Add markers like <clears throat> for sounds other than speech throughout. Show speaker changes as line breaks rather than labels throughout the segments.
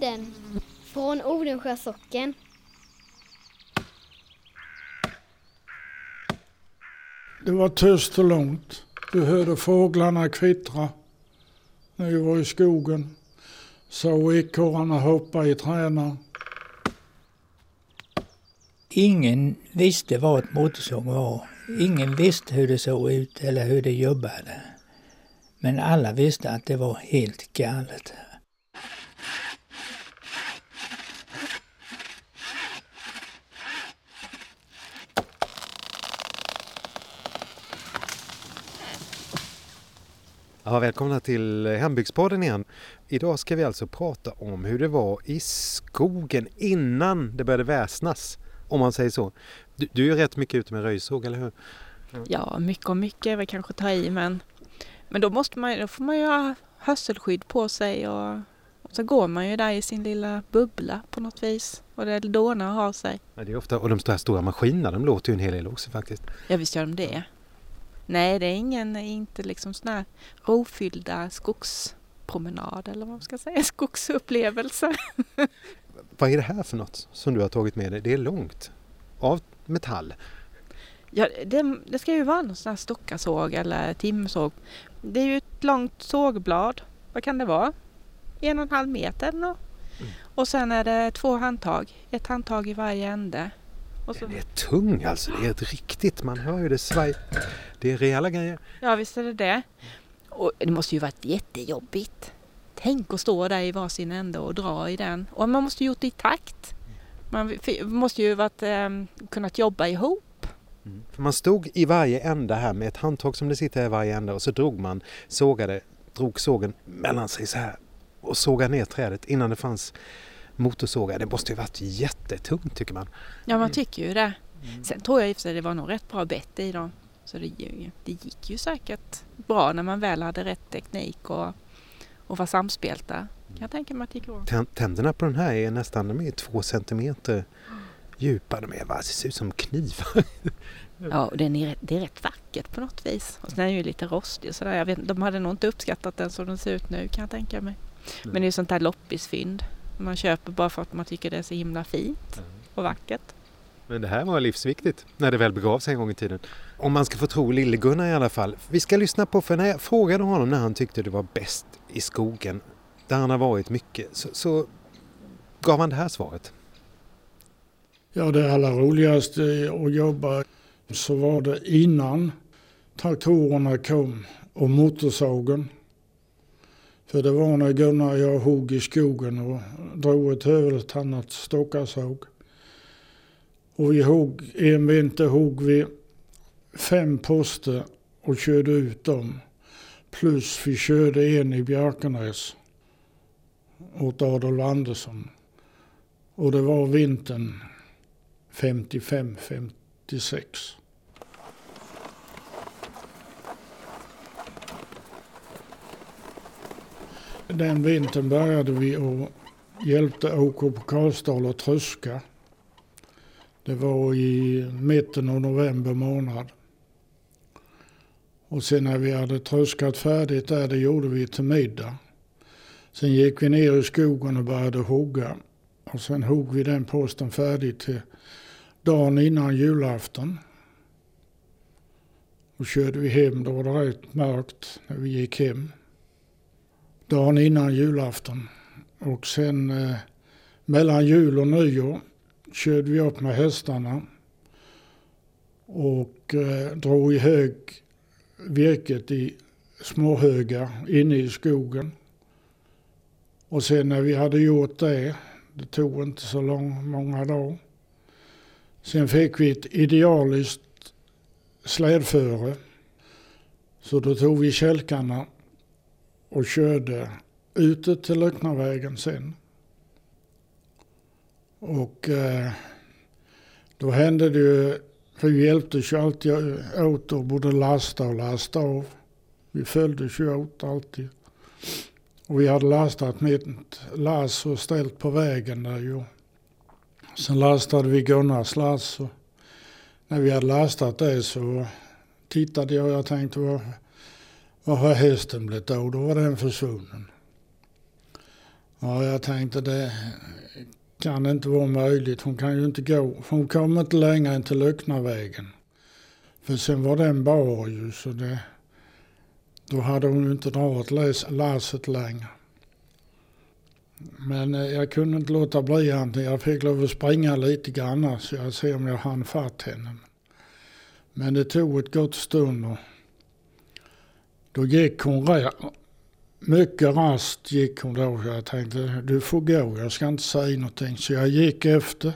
Hembygdspodden från Odensjö socken.
Det var tyst och lugnt. Du hörde fåglarna kvittra när vi var i skogen. Såg ekorrarna hoppa i träna.
Ingen visste vad ett motorsåg var. Ingen visste hur det såg ut eller hur det jobbade. Men alla visste att det var helt galet.
Ja, välkomna till Hembygdspodden igen. Idag ska vi alltså prata om hur det var i skogen innan det började väsnas. Om man säger så. Du, du är rätt mycket ute med röjsåg, eller hur?
Ja, mycket och mycket är väl kanske ta i men, men då, måste man, då får man ju ha hörselskydd på sig och, och så går man ju där i sin lilla bubbla på något vis och det dånar och har sig.
Ja, det är ofta, och de här stora maskinerna, de låter ju en hel del också faktiskt.
Ja, visst gör de det. Nej, det är ingen, inte liksom sån här rofyllda skogspromenad eller vad man ska säga, <laughs> skogsupplevelse. <laughs>
Vad är det här för något som du har tagit med dig? Det är långt. Av metall.
Ja, det, det ska ju vara någon sån här stockarsåg eller timsåg. Det är ju ett långt sågblad. Vad kan det vara? En och en halv meter eller.
Mm.
Och sen är det två handtag. Ett handtag i varje ände. Och så,
Den är tung alltså, det är ett riktigt, man hör ju det svaj. Det är rejäla grejer.
ja, visst är det det. Och det måste ju varit jättejobbigt. Tänk att stå där i varsin ände och dra i den. Och man måste ju gjort det i takt. Man måste ju varit, eh, kunnat jobba ihop.
För man stod i varje ända här med ett handtag som det sitter i varje ända och så drog man, sågade, drog sågen mellan sig så här och sågade ner trädet innan det fanns motorsågar. Det måste ju varit jättetungt tycker man.
Ja, man tycker ju det. Sen tror jag i och för sig det var nog rätt bra bett i dem. Så det, det gick ju säkert bra när man väl hade rätt teknik och, och var samspelta. Kan jag tänka mig att det gick bra.
Tän- Tänderna på den här är nästan de är två centimeter djupa. De är, va, det ser ut som knivar. <laughs>
Ja, och den är, det är rätt vackert på något vis. Och sen är den ju lite rostig och sådär. Jag vet, de hade nog inte uppskattat den som den ser ut nu kan jag tänka mig. Men det är ju sånt där loppisfynd. Man köper bara för att man tycker det är så himla fint och vackert.
Men det här var livsviktigt när det väl begav sig en gång i tiden. Om man ska få tro Lille-Gunnar i alla fall. Vi ska lyssna på, för när jag frågade honom när han tyckte det var bäst i skogen, där han har varit mycket, så, så gav han det här svaret.
Ja, det allra roligaste att jobba så var det innan traktorerna kom och motorsågen. För det var när Gunnar och jag hugg i skogen och drog ett hövelsannat stockarsåg. Och vi hugg, en vinter hugg vi fem poster och körde ut dem. Plus vi körde en i Björkenäs åt Adolf Andersson. Och det var vintern 55-56. Den vintern började vi och hjälpte OK på Karlsdal att tröska. Det var i mitten av november månad. Och sen när vi hade tröskat färdigt där, det gjorde vi till middag. Sen gick vi ner i skogen och började hugga. Och sen hugg vi den posten färdig till dagen innan julafton. Och körde vi hem, då var det rätt mörkt när vi gick hem. Dagen innan julafton. Och sen eh, mellan jul och nyår körde vi upp med hästarna. Och eh, drog i hög virket i småhögar inne i skogen. Och sen när vi hade gjort det, det tog inte så lång, många dagar. Sen fick vi ett idealiskt slädföre. Så då tog vi kälkarna och körde ute till Löcknavägen sen. Och eh, då hände det ju, för vi hjälptes ju alltid eh, åt och både lasta och lasta av. Vi följdes ju åt alltid. Och vi hade lastat mitt lass och ställt på vägen där ju. Sen lastade vi Gunnars lass och när vi hade lastat det så tittade jag och jag tänkte vad, vad har hästen blivit av? Då var den försvunnen. Ja, jag tänkte det kan inte vara möjligt. Hon kan ju inte gå. Hon kom inte längre än till Lycknavägen. För sen var den bar ju så det, då hade hon ju inte dragit lasset längre. Men eh, jag kunde inte låta bli henne. Jag fick lov att springa lite grann så jag ser om jag hann fatt henne. Men det tog ett gott stund och då gick hon mycket rast gick hon då. Jag tänkte du får gå, jag ska inte säga någonting. Så jag gick efter.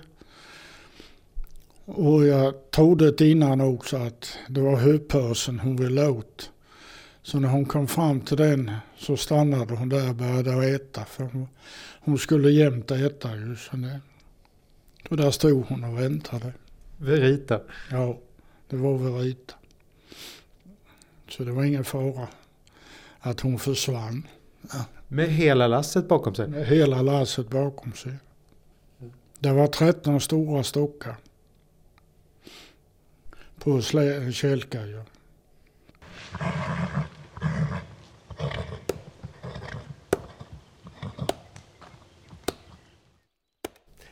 Och jag trodde det innan också att det var huvudpösen hon ville åt. Så när hon kom fram till den så stannade hon där och började äta. För hon, hon skulle jämt äta ju. Så det, och där stod hon och väntade.
Verita?
Ja, det var Verita. Så det var ingen fara att hon försvann. Ja.
Med hela lasset bakom sig?
Med hela lasset bakom sig. Det var 13 stora stockar. På kälkar ja.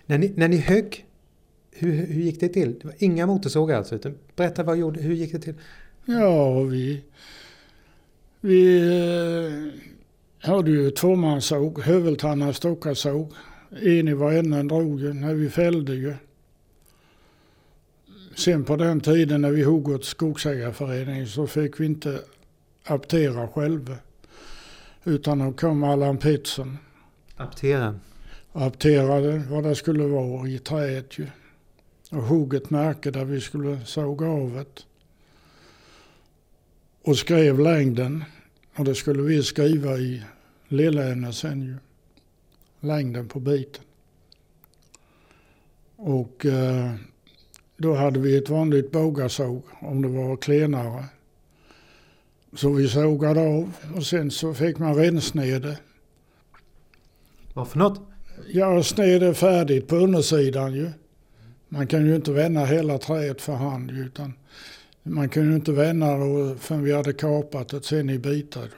När ni, när ni högg, hur, hur gick det till? Det var inga motorsågar alltså? Utan berätta, vad gjorde, hur gick det till?
Ja, vi, vi eh, hade ju tvåmanssåg, huvudtannar stockarsåg. En i varannan drog ju när vi fällde ju. Sen på den tiden när vi hugg åt skogsägarföreningen så fick vi inte aptera själva. Utan då kom Allan Pettersson.
Aptera?
Apterade vad det skulle vara i träet ju. Och hugg ett märke där vi skulle såga av det. Och skrev längden. Och det skulle vi skriva i lillämnet sen ju. Längden på biten. Och eh, då hade vi ett vanligt bågasåg om det var klenare. Så vi sågade av och sen så fick man rensnede.
Vad för något?
Ja, sned är färdigt på undersidan ju. Man kan ju inte vända hela träet för hand utan man kunde inte vända då förrän vi hade kapat det sen i bitar.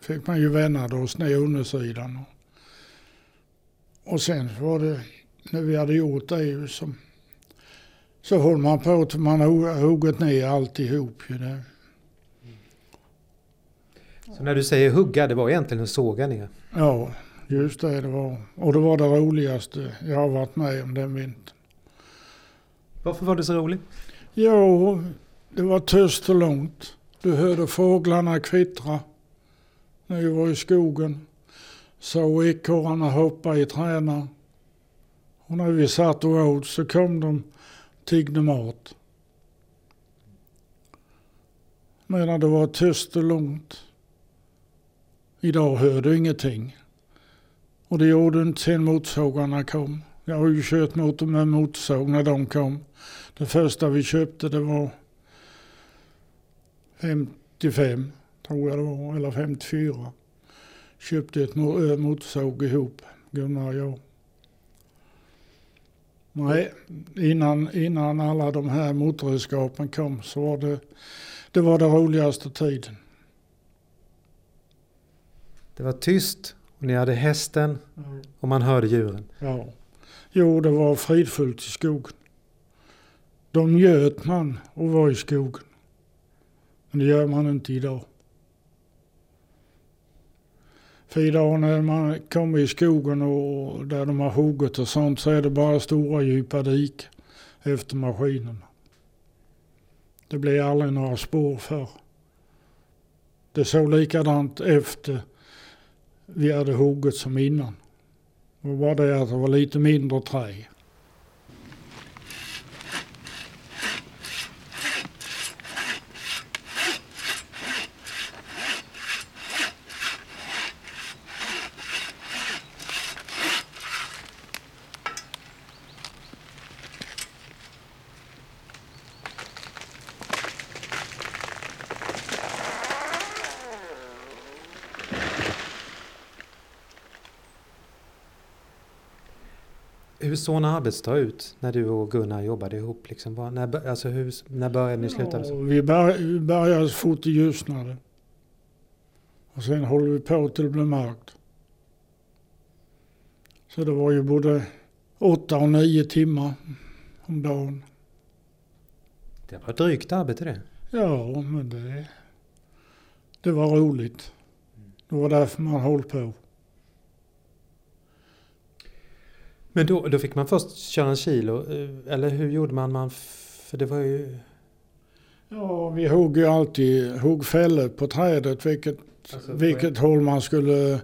fick man ju vända då och sned undersidan. Och sen var det, när vi hade gjort det ju som så håller man på till man har huggit ner alltihop. Ju det.
Så när du säger hugga, det var egentligen att såga ner?
Ja, just det det var. Och det var det roligaste jag har varit med om den vintern.
Varför var det så roligt?
Jo, det var tyst och lugnt. Du hörde fåglarna kvittra när vi var i skogen. Så ekorrarna hoppa i träna. Och när vi satt och åt så kom de tiggde mat. Medan det var tyst och lugnt. Idag hör du ingenting. Och det gjorde du inte sen motorsågarna kom. Jag har ju kört motor med motorsåg när de kom. Det första vi köpte det var 55 tror jag det var, eller 54. Köpte ett motorsåg ihop, Gunnar och jag. Nej, innan, innan alla de här motorredskapen kom så var det, det var den roligaste tiden.
Det var tyst och ni hade hästen och man hörde djuren.
Ja. Jo, det var fridfullt i skogen. De njöt man och var i skogen. Men det gör man inte idag. För idag när man kommer i skogen och där de har huggit och sånt så är det bara stora djupa dik efter maskinerna. Det blir aldrig några spår för. Det såg likadant efter vi hade huggit som innan. Det var bara det att det var lite mindre trä.
Hur såg en arbetsdag ut när du och Gunnar jobbade ihop? Liksom? När, alltså hur, när började ni sluta?
Ja, vi började, började så fort det ljusnade. Och sen håller vi på till det blir mörkt. Så det var ju både åtta och nio timmar om dagen.
Det var drygt arbete det.
Ja, men det, det var roligt. Det var därför man höll på.
Men då, då fick man först köra en kilo, eh, eller hur gjorde man? man för det var ju...
Ja, vi hugg ju alltid hugg fällor på trädet vilket,
Alltså,
vilket håll man skulle,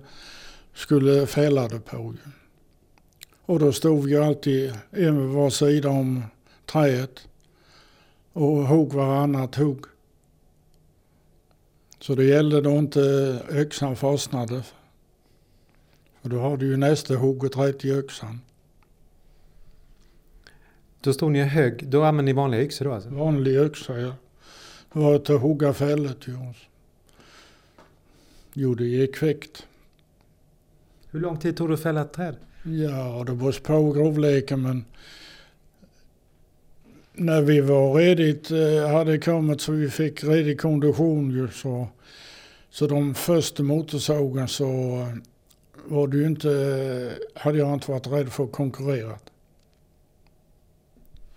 skulle fälla det på. Och då stod vi ju alltid en vid var sida om trädet och hugg varannat hugg. Så det gällde då inte öxan fastnade. För då har du ju nästa hugget rätt i öxan.
Då stod ni i hög, då använde ni vanliga yxor då alltså?
Vanlig öxa ja. Det var att hugga fällor till oss. Jo, det gick kvickt.
Hur lång tid tog det att fälla ett träd?
Ja, det beror på grovleken men när vi var redigt, eh, hade kommit så vi fick redig kondition ju så, så de första motorsågen så eh, var det ju inte, eh, hade jag inte varit rädd för att konkurrera.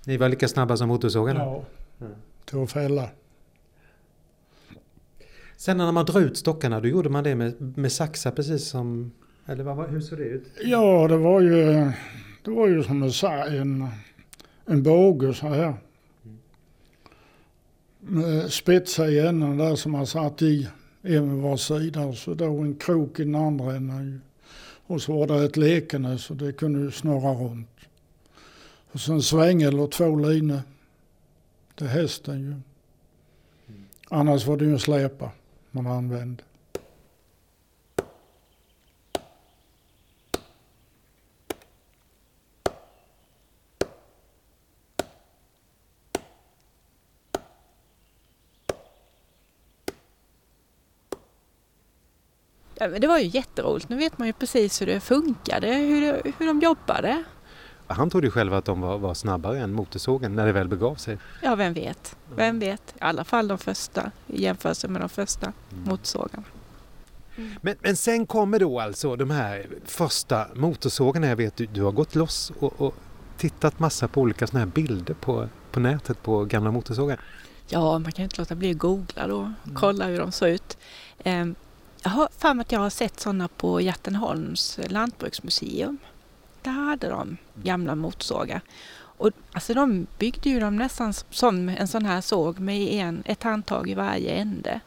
Ni var lika snabba som motorsågarna?
Ja,
Mm.
till att fälla.
Sen när man drar ut stockarna, då gjorde man det med, med saxar precis som... Eller vad, hur såg det ut?
Ja, det var ju, det var ju som en, en, båge så här. Med spetsar i änden där som man satt i en var sida så då en krok i den andra änden. Och så var det ett lekande så det kunde ju snurra runt. Och sen svängel och två linor till hästen ju. Annars var det ju en släpa man använde.
Det var ju jätteroligt. Nu vet man ju precis hur det funkade, hur, hur de jobbade.
Han trodde ju själv att de var, var snabbare än motorsågen när det väl begav sig.
Ja, vem vet? Vem vet? I alla fall de första i jämförelse med de första motorsågarna.
Men, men sen kommer då alltså de här första motorsågarna. Jag vet du, du har gått loss och, och tittat massa på olika såna här bilder på, på nätet på gamla motorsågar.
Ja, man kan ju inte låta bli att googla då och kolla hur de såg ut. Ehm, Jag har för mig att jag har sett sådana på Jättenholms lantbruksmuseum. Där hade de gamla motorsågar. Och alltså de byggde ju dem nästan som en sån här såg med en, ett handtag i varje ände.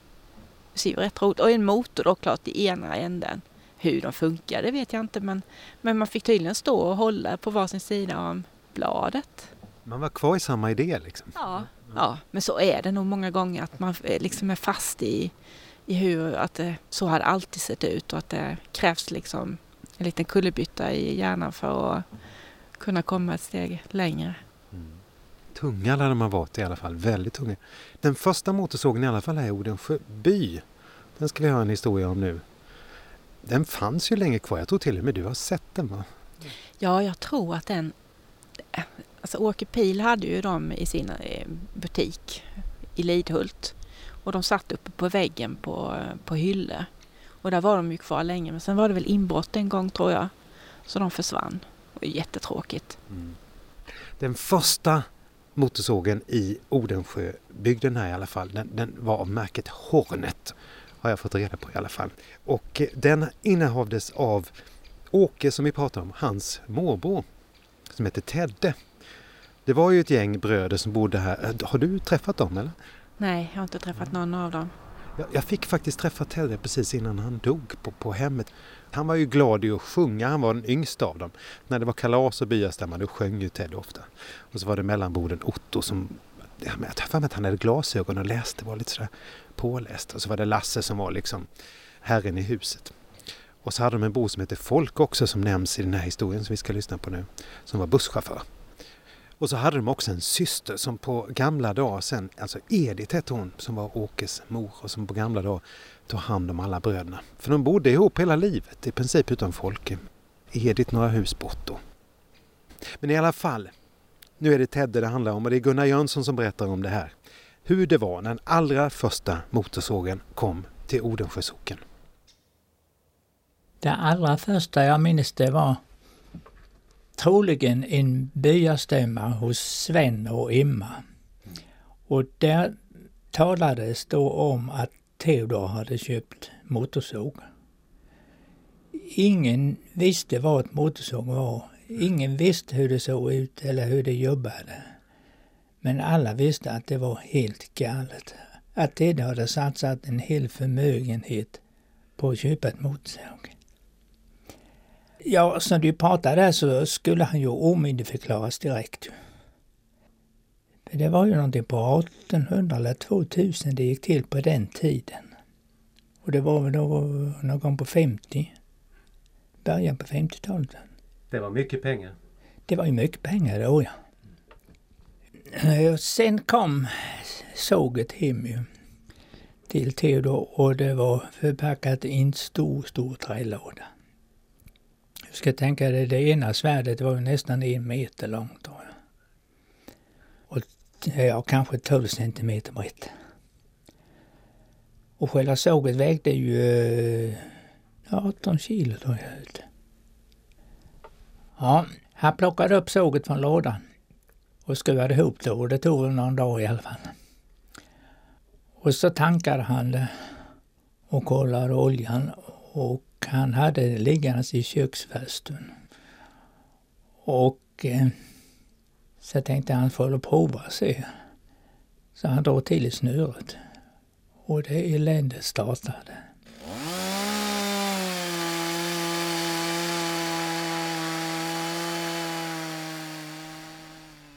Det ser ju rätt roligt. Och en motor då klart i ena änden. Hur de funkar det vet jag inte men, men man fick tydligen stå och hålla på varsin sida om bladet.
Man var kvar i samma idé liksom.
Ja, ja, men så är det nog många gånger att man eh, liksom är fast i, i hur att det, så har det alltid sett ut och att det krävs liksom en liten kullerbytta i hjärnan för att kunna komma ett steg längre.
Tunga lär de ha varit i alla fall, väldigt tunga. Den första motorsågen i alla fall är i Odensjö by. Den ska vi höra en historia om nu. Den fanns ju länge kvar, jag tror till och med du har sett den va?
Ja, jag tror att den... Alltså Åke Pil hade ju dem i sin eh, butik i Lidhult. Och de satt uppe på väggen på, på hyllor. Och där var de ju kvar länge. Men sen var det väl inbrott en gång tror jag. Så de försvann. Det var jättetråkigt.
Den första motorsågen i Odensjö, bygden här i alla fall, den, den var av märket Hornet. Har jag fått reda på i alla fall. Och den innehavdes av Åke som vi pratade om, hans morbror. Som heter Tedde. Det var ju ett gäng bröder som bodde här. Har du träffat dem eller?
Nej, jag har inte träffat någon av dem.
Jag, jag fick faktiskt träffa Tedde precis innan han dog på, på hemmet. Han var ju glad i att sjunga, han var den yngsta av dem. När det var kalas och byastämma då sjöng ju Ted ofta. Och så var det mellanborden Otto som, jag tar för mig att han hade glasögon och läste, var lite sådär påläst. Och så var det Lasse som var liksom herren i huset. Och så hade de en bror som hette Folk också som nämns i den här historien som vi ska lyssna på nu. Som var busschaufför. Och så hade de också en syster som på gamla dagar sen, alltså Edith hette hon, som var Åkes mor och som på gamla dagar tog hand om alla bröderna. För de bodde ihop hela livet, i princip utan Folke. Edith några hus bort då. Men i alla fall, nu är det Tedde det handlar om och det är Gunnar Jönsson som berättar om det här. Hur det var när den allra första motorsågen kom till Odensjö socken.
Det allra första jag minns det var troligen en byastämma hos Sven och Emma. Och där talades då om att Theodor hade köpt motorsåg. Ingen visste vad ett motorsåg var. Ingen visste hur det såg ut eller hur det jobbade. Men alla visste att det var helt galet. Att Ted hade satsat en hel förmögenhet på att köpa ett motorsåg. Ja, som du pratade där så skulle han ju omyndigförklaras direkt. Det var ju någonting på 1800 eller 2000 det gick till på den tiden. Och det var väl någon gång på 50. Början på 50-talet.
Det var mycket pengar.
Det var ju mycket pengar då ja. Sen kom såget hem ju till Theodor och det var förpackat i en stor, stor trälåda. Du ska tänka dig, det ena svärdet var nästan en meter långt. Och ja, kanske 12 centimeter brett. Och själva såget vägde ju eh, 18 kilo tror jag. Ja, han plockade upp såget från lådan och skruvade ihop det och det tog väl någon dag i alla fall. Och så tankade han det och kollade oljan och han hade det liggandes i köksfarstun. Och eh, så tänkte han får prova och se. Så han drog till i snöret. Och det eländet startade.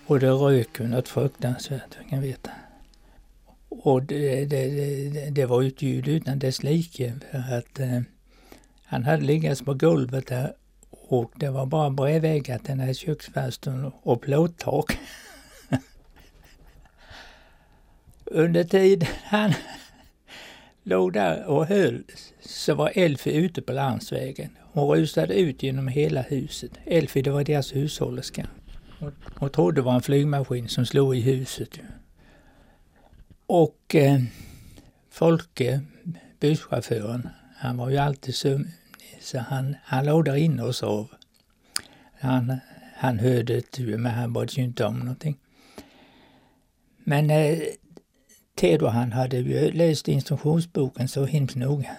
Och det rök ju något fruktansvärt, jag kan veta. Och det, det, det, det var ju ett ljud utan dess like. För att eh, han hade legat på golvet där och det var bara bredväggat den här köksfönstren och plåttak. <laughs> Under tiden han låg där och höll så var Elfie ute på landsvägen. Hon rusade ut genom hela huset. Elfie, det var deras hushållerska. Hon trodde det var en flygmaskin som slog i huset. Och eh, Folke, busschauffören, han var ju alltid sömnig så han, han låg där inne och sov. Han, han hörde tur men han brydde sig inte om någonting. Men eh, Theodor han hade ju läst instruktionsboken så himla noga.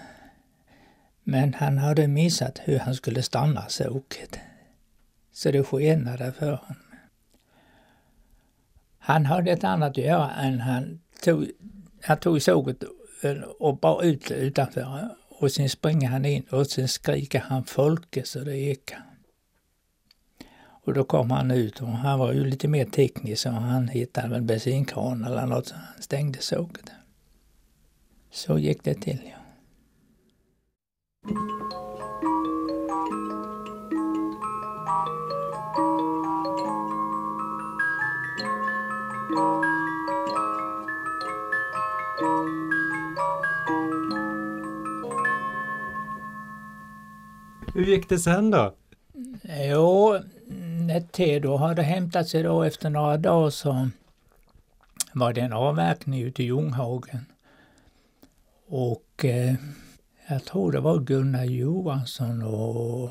Men han hade missat hur han skulle stanna såket. Så det skenade för honom. Han hade ett annat att göra än han tog, han tog såget och bar ut utanför och sen springer han in och sen skriker han Folke så det ekar. Och då kom han ut och han var ju lite mer teknisk så han hittade en bensinkran eller något så han stängde såget. Så gick det till ja.
Gick det sen då?
Jo, när Theodor hade hämtat sig då efter några dagar så var det en avverkning ute i Ljunghagen. Och eh, jag tror det var Gunnar Johansson och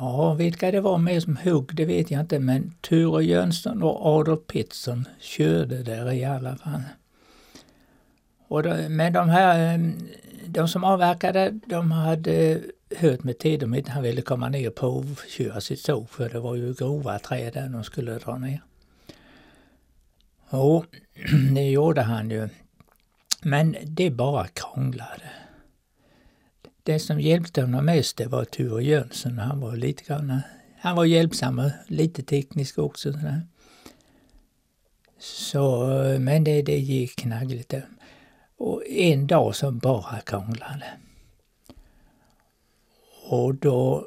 Ja, vilka det var med som hugg det vet jag inte men Ture Jönsson och Adolf Pettersson körde där i alla fall. Och då, men de här, eh, de som avverkade, de hade hört med tid om inte han ville komma ner och provköra sitt såg för det var ju grova träd där de skulle dra ner. Jo, <clears throat> det gjorde han ju. Men det bara krånglade. Det som hjälpte honom mest det var Ture Jönsson. Han var lite grann, han var hjälpsam och lite teknisk också. Så, men det, det gick knaggligt. Och en dag så bara krånglade. Och då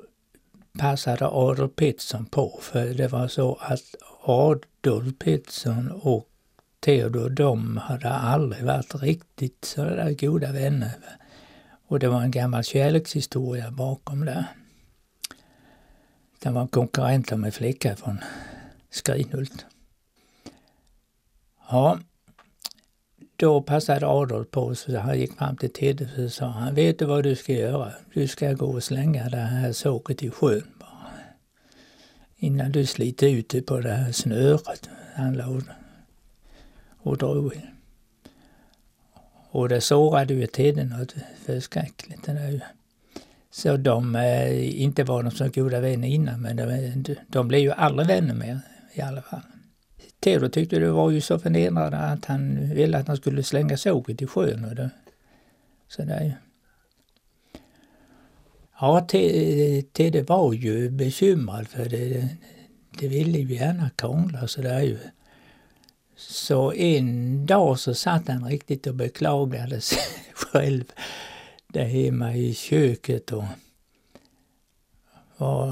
passade Adolf Pettersson på för det var så att Adolf Pettersson och Theodor de hade aldrig varit riktigt sådär goda vänner. Och det var en gammal kärlekshistoria bakom det. Det var konkurrenter med flicka från Skrinhult. Ja, då passade Adolf på så han gick fram till Tedde och sa han, vet du vad du ska göra? Du ska gå och slänga det här såket i sjön bara. innan du sliter ut det på det här snöret han låg och drog i. Och det sårade ju Tedde något förskräckligt. Det där. Så de, eh, inte var de så goda vänner innan, men de, de blev ju aldrig vänner mer i alla fall. Theodor tyckte det var ju så förnedrande att han ville att han skulle slänga såget i sjön. Och det, så där. Ja, Tedde var ju bekymrad för det, det ville ju gärna krångla så där ju. Så en dag så satt han riktigt och beklagade sig själv där hemma i köket och och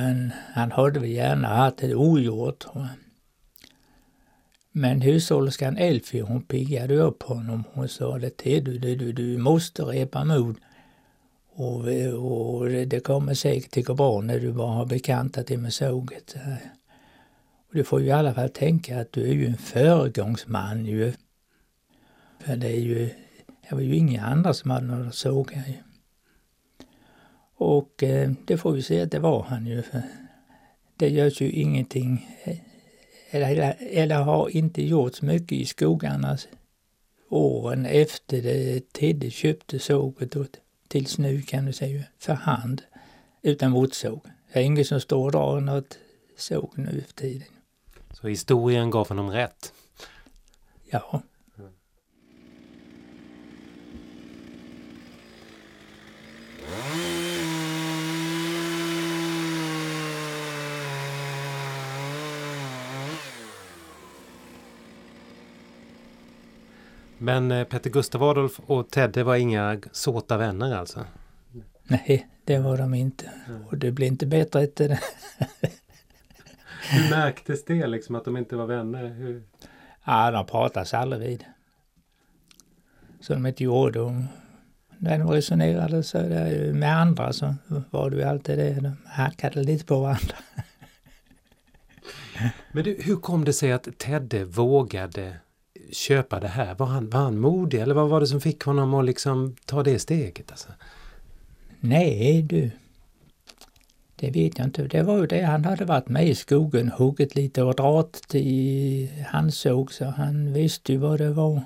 han, han hade väl gärna haft det ogjort. Men hushållerskan Elfie hon piggade upp honom. Hon sa det till du, du, du måste repa mod. Och, och det kommer säkert att gå bra när du bara har bekantat dig med såget. Och du får ju i alla fall tänka att du är ju en föregångsman ju. För det är ju, det var ju inga andra som hade några sågar ju. Och eh, det får vi se att det var han ju. För det görs ju ingenting, eh, eller, eller har inte gjorts mycket i skogarna åren efter det Tedde köpte såget och tills nu kan du säga för hand utan motsåg. Det är ingen som står och drar något såg nu för tiden.
Så historien gav honom rätt?
Ja.
Men eh, Petter Gustav Adolf och Tedde var inga såta vänner alltså?
Nej, det var de inte. Och det blev inte bättre efter det.
Hur märktes det liksom att de inte var vänner? Hur?
Ja, de pratades aldrig vid. Så de inte gjorde. Och när de resonerade så där, med andra så var det ju alltid det. De hackade lite på varandra.
Men du, hur kom det sig att Tedde vågade köpa det här? Var han, var han modig eller vad var det som fick honom att liksom ta det steget? Alltså?
Nej du, det vet jag inte. Det var ju det, han hade varit med i skogen, huggit lite och dragit till handsåg så han visste ju vad det var.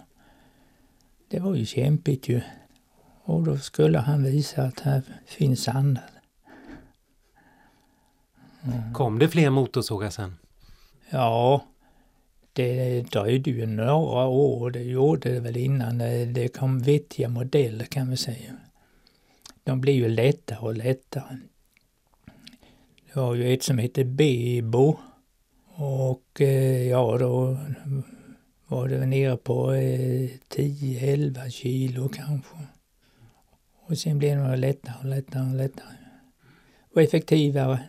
Det var ju kämpigt ju. Och då skulle han visa att här finns annat.
Mm. Kom det fler motorsågar sen?
Ja, det dröjde ju några år. Det gjorde det väl innan det kom vettiga modeller kan vi säga. De blir ju lättare och lättare. Det var ju ett som hette Bebo. Och eh, ja, då var det nere på eh, 10-11 kilo kanske. Och sen blev de lättare och lättare och lättare. Och effektivare.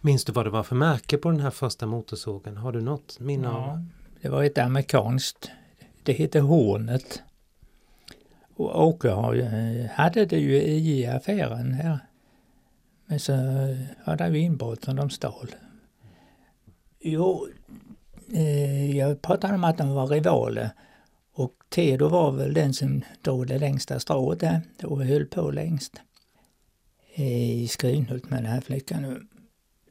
Minns du vad det var för märke på den här första motorsågen? Har du något minne av? Ja,
det var ett amerikanskt. Det hette Hornet. Och Åke hade det ju i affären här. Men så hade vi inbrott som de stal. Jo, eh, jag pratade om att de var rivaler. Och Teodor var väl den som drog det längsta strået där och höll på längst. I Skrinhult med den här flickan.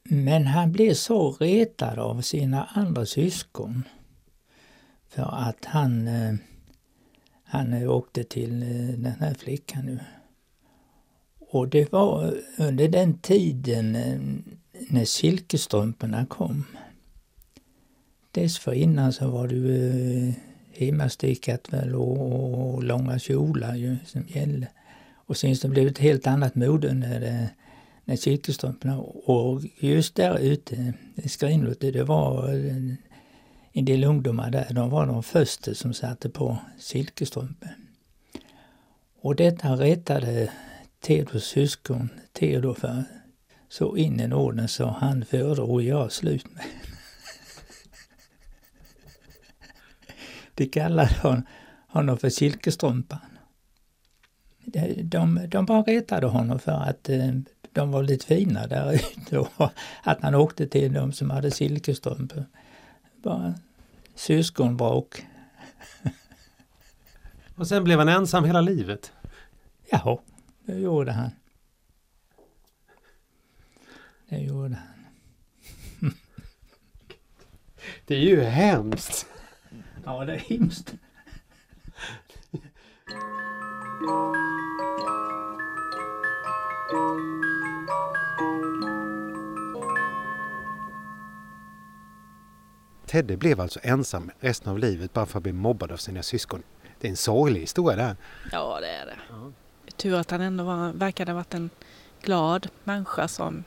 Men han blev så retad av sina andra syskon. För att han, eh, han eh, åkte till eh, den här flickan nu. Och det var under den tiden när silkesstrumporna kom. Dessförinnan så var det ju hemmastickat väl och, och långa kjolar ju som gällde. Och sen så blev det ett helt annat mode när det med silkesstrumporna. Och just där ute i Skrinlot, det var en del ungdomar där, de var de första som satte på silkesstrumpor. Och detta rättade Theodors syskon Theodor för så in i orden så han föredrog göra slut med. <laughs> De kallade honom för silkesstrumpan. De, de, bara retade honom för att eh, de var lite fina där <laughs> ute och att han åkte till dem som hade silkesstrumpor. Bara syskonbråk. <laughs>
Och sen blev han ensam hela livet?
Jaha, det gjorde han. Det gjorde han. <laughs>
Det är ju hemskt!
Ja, det är hemskt.
Teddy blev alltså ensam resten av livet bara för att bli mobbad av sina syskon. Det är en sorglig historia det här.
Ja, det är det. Tur att han ändå var, verkade ha varit en glad människa som...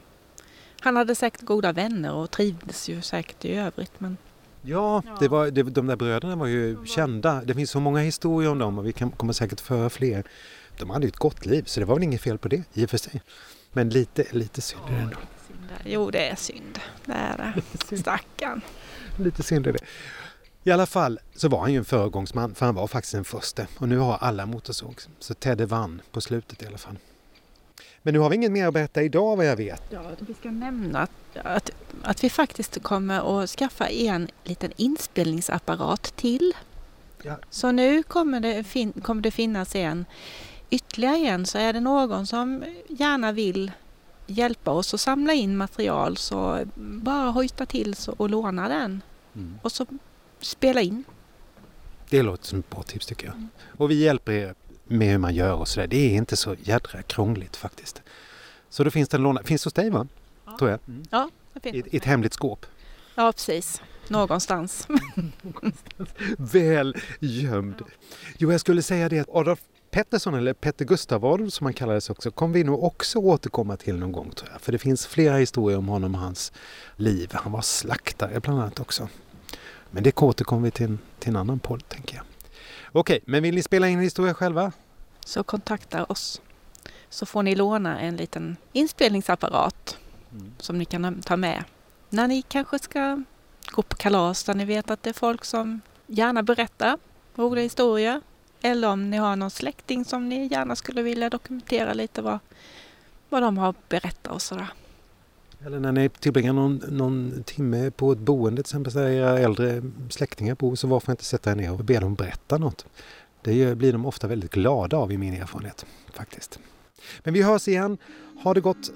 Han hade säkert goda vänner och trivdes ju säkert i övrigt men
Ja,
Ja.
Det var, det, de där bröderna var ju kända. Det finns så många historier om dem och vi kan, kommer säkert föra fler. De hade ju ett gott liv så det var väl inget fel på det i och för sig. Men lite, lite synd är det ändå.
Jo, det är synd. Det är det. <laughs> Stackarn.
Lite synd är det. I alla fall så var han ju en föregångsman för han var faktiskt den första och nu har alla motorsåg. Så Teddy vann på slutet i alla fall. Men nu har vi inget mer att berätta idag vad jag vet.
Ja, vi ska nämna att, att, att vi faktiskt kommer att skaffa en liten inspelningsapparat till.
Ja.
Så nu kommer det, fin, kommer det finnas en ytterligare en så är det någon som gärna vill hjälpa oss att samla in material så bara hojta till så, och låna den
Mm.
och så spela in.
Det låter som ett bra tips tycker jag. Och vi hjälper er med hur man gör och sådär. Det är inte så jädra krångligt faktiskt. Så då finns den låna. Finns hos dig va?
Ja.
Tror jag.
Ja, det
I,
finns.
I ett hemligt skåp.
ja precis. Någonstans. <laughs>
Väl gömd. Jo, jag skulle säga det att Adolf Pettersson, eller Petter Gustav Adolf som han kallades också, kommer vi nog också återkomma till någon gång tror jag. För det finns flera historier om honom och hans liv. Han var slaktare bland annat också. Men det återkommer vi till, till en annan podd tänker jag. Okej, men vill ni spela in en historia själva?
Så kontakta oss. Så får ni låna en liten inspelningsapparat som ni kan ta med när ni kanske ska gå på kalas där ni vet att det är folk som gärna berättar roliga historier. Eller om ni har någon släkting som ni gärna skulle vilja dokumentera lite vad, vad de har berättat och sådär.
Eller när ni tillbringar någon, någon timme på ett boende till exempel där era äldre släktingar bor så varför inte sätta er ner och be dem berätta något. Det blir de ofta väldigt glada av i min erfarenhet faktiskt. Men vi hörs igen. Ha det gott!